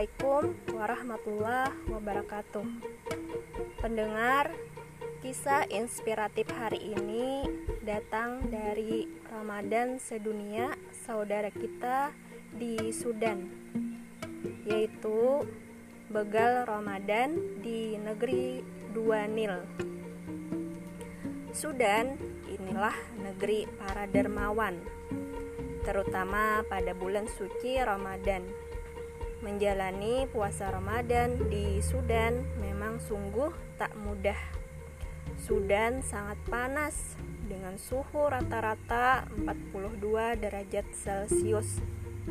Assalamualaikum warahmatullahi wabarakatuh. Pendengar, kisah inspiratif hari ini datang dari Ramadan sedunia saudara kita di Sudan, yaitu begal Ramadan di negeri Dua Nil. Sudan inilah negeri para dermawan, terutama pada bulan suci Ramadan Menjalani puasa Ramadan di Sudan memang sungguh tak mudah. Sudan sangat panas dengan suhu rata-rata 42 derajat Celcius.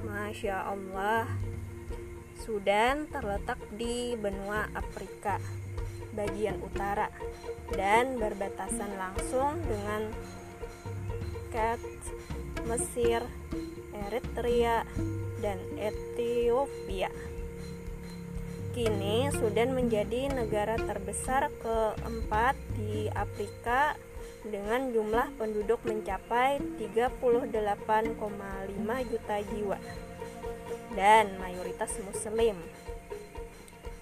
Masya Allah. Sudan terletak di benua Afrika bagian utara dan berbatasan langsung dengan Kat, Mesir, Eritrea, dan Ethiopia. Kini Sudan menjadi negara terbesar keempat di Afrika dengan jumlah penduduk mencapai 38,5 juta jiwa dan mayoritas muslim.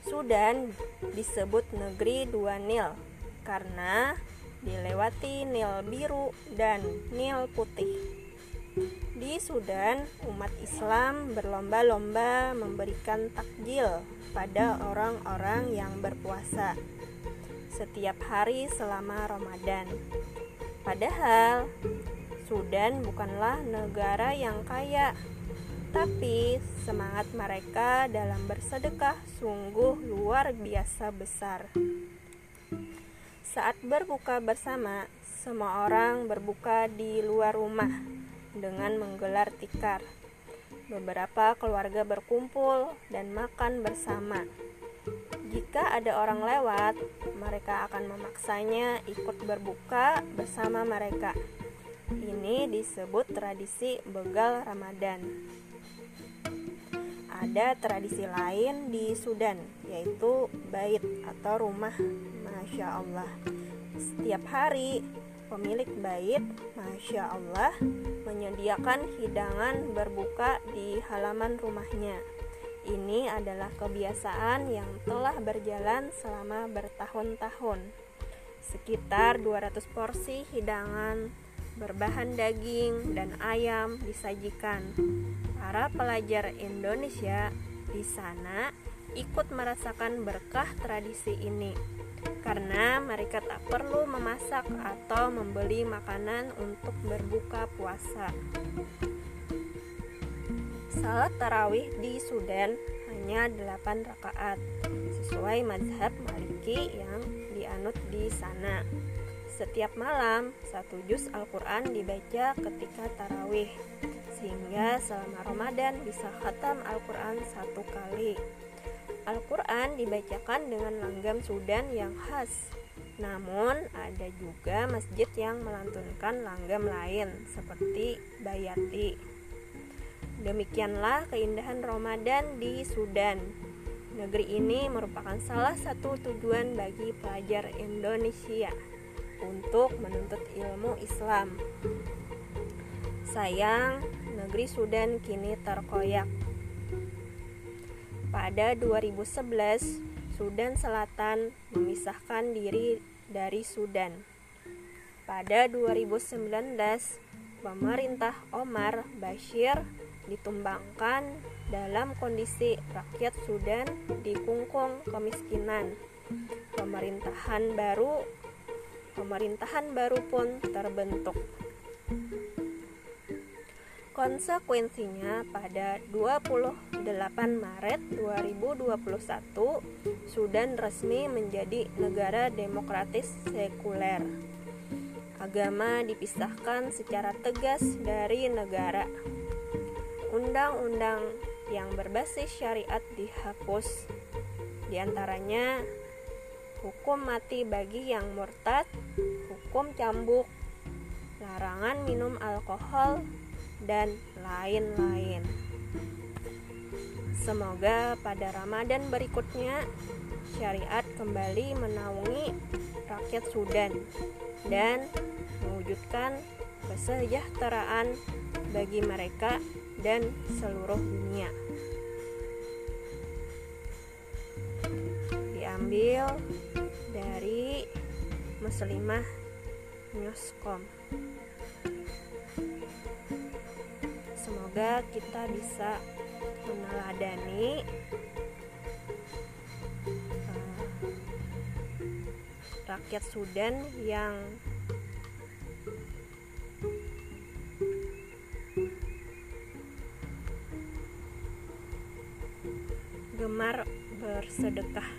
Sudan disebut negeri dua Nil karena dilewati Nil biru dan Nil putih. Di Sudan, umat Islam berlomba-lomba memberikan takjil pada orang-orang yang berpuasa setiap hari selama Ramadan. Padahal, Sudan bukanlah negara yang kaya, tapi semangat mereka dalam bersedekah sungguh luar biasa besar. Saat berbuka bersama, semua orang berbuka di luar rumah dengan menggelar tikar. Beberapa keluarga berkumpul dan makan bersama. Jika ada orang lewat, mereka akan memaksanya ikut berbuka bersama mereka. Ini disebut tradisi begal Ramadan. Ada tradisi lain di Sudan, yaitu bait atau rumah Masya Allah. Setiap hari, pemilik bait, Masya Allah, menyediakan hidangan berbuka di halaman rumahnya. Ini adalah kebiasaan yang telah berjalan selama bertahun-tahun. Sekitar 200 porsi hidangan berbahan daging dan ayam disajikan. Para pelajar Indonesia di sana ikut merasakan berkah tradisi ini karena mereka tak perlu memasak atau membeli makanan untuk berbuka puasa. Salat tarawih di Sudan hanya 8 rakaat sesuai mazhab Maliki yang dianut di sana. Setiap malam, satu juz Al-Quran dibaca ketika tarawih, sehingga selama Ramadan bisa khatam Al-Quran satu kali. Al-Quran dibacakan dengan langgam Sudan yang khas. Namun, ada juga masjid yang melantunkan langgam lain, seperti Bayati. Demikianlah keindahan Ramadan di Sudan. Negeri ini merupakan salah satu tujuan bagi pelajar Indonesia untuk menuntut ilmu Islam. Sayang, negeri Sudan kini terkoyak pada 2011, Sudan Selatan memisahkan diri dari Sudan. Pada 2019, pemerintah Omar Bashir ditumbangkan dalam kondisi rakyat Sudan dikungkung kemiskinan. Pemerintahan baru pemerintahan baru pun terbentuk. Konsekuensinya pada 28 Maret 2021 Sudan resmi menjadi negara demokratis sekuler. Agama dipisahkan secara tegas dari negara. Undang-undang yang berbasis syariat dihapus. Di antaranya hukum mati bagi yang murtad, hukum cambuk, larangan minum alkohol, dan lain-lain. Semoga pada Ramadan berikutnya syariat kembali menaungi rakyat Sudan dan mewujudkan kesejahteraan bagi mereka dan seluruh dunia. diambil dari Muslimah Newscom. Semoga kita bisa meneladani uh, rakyat Sudan yang gemar bersedekah.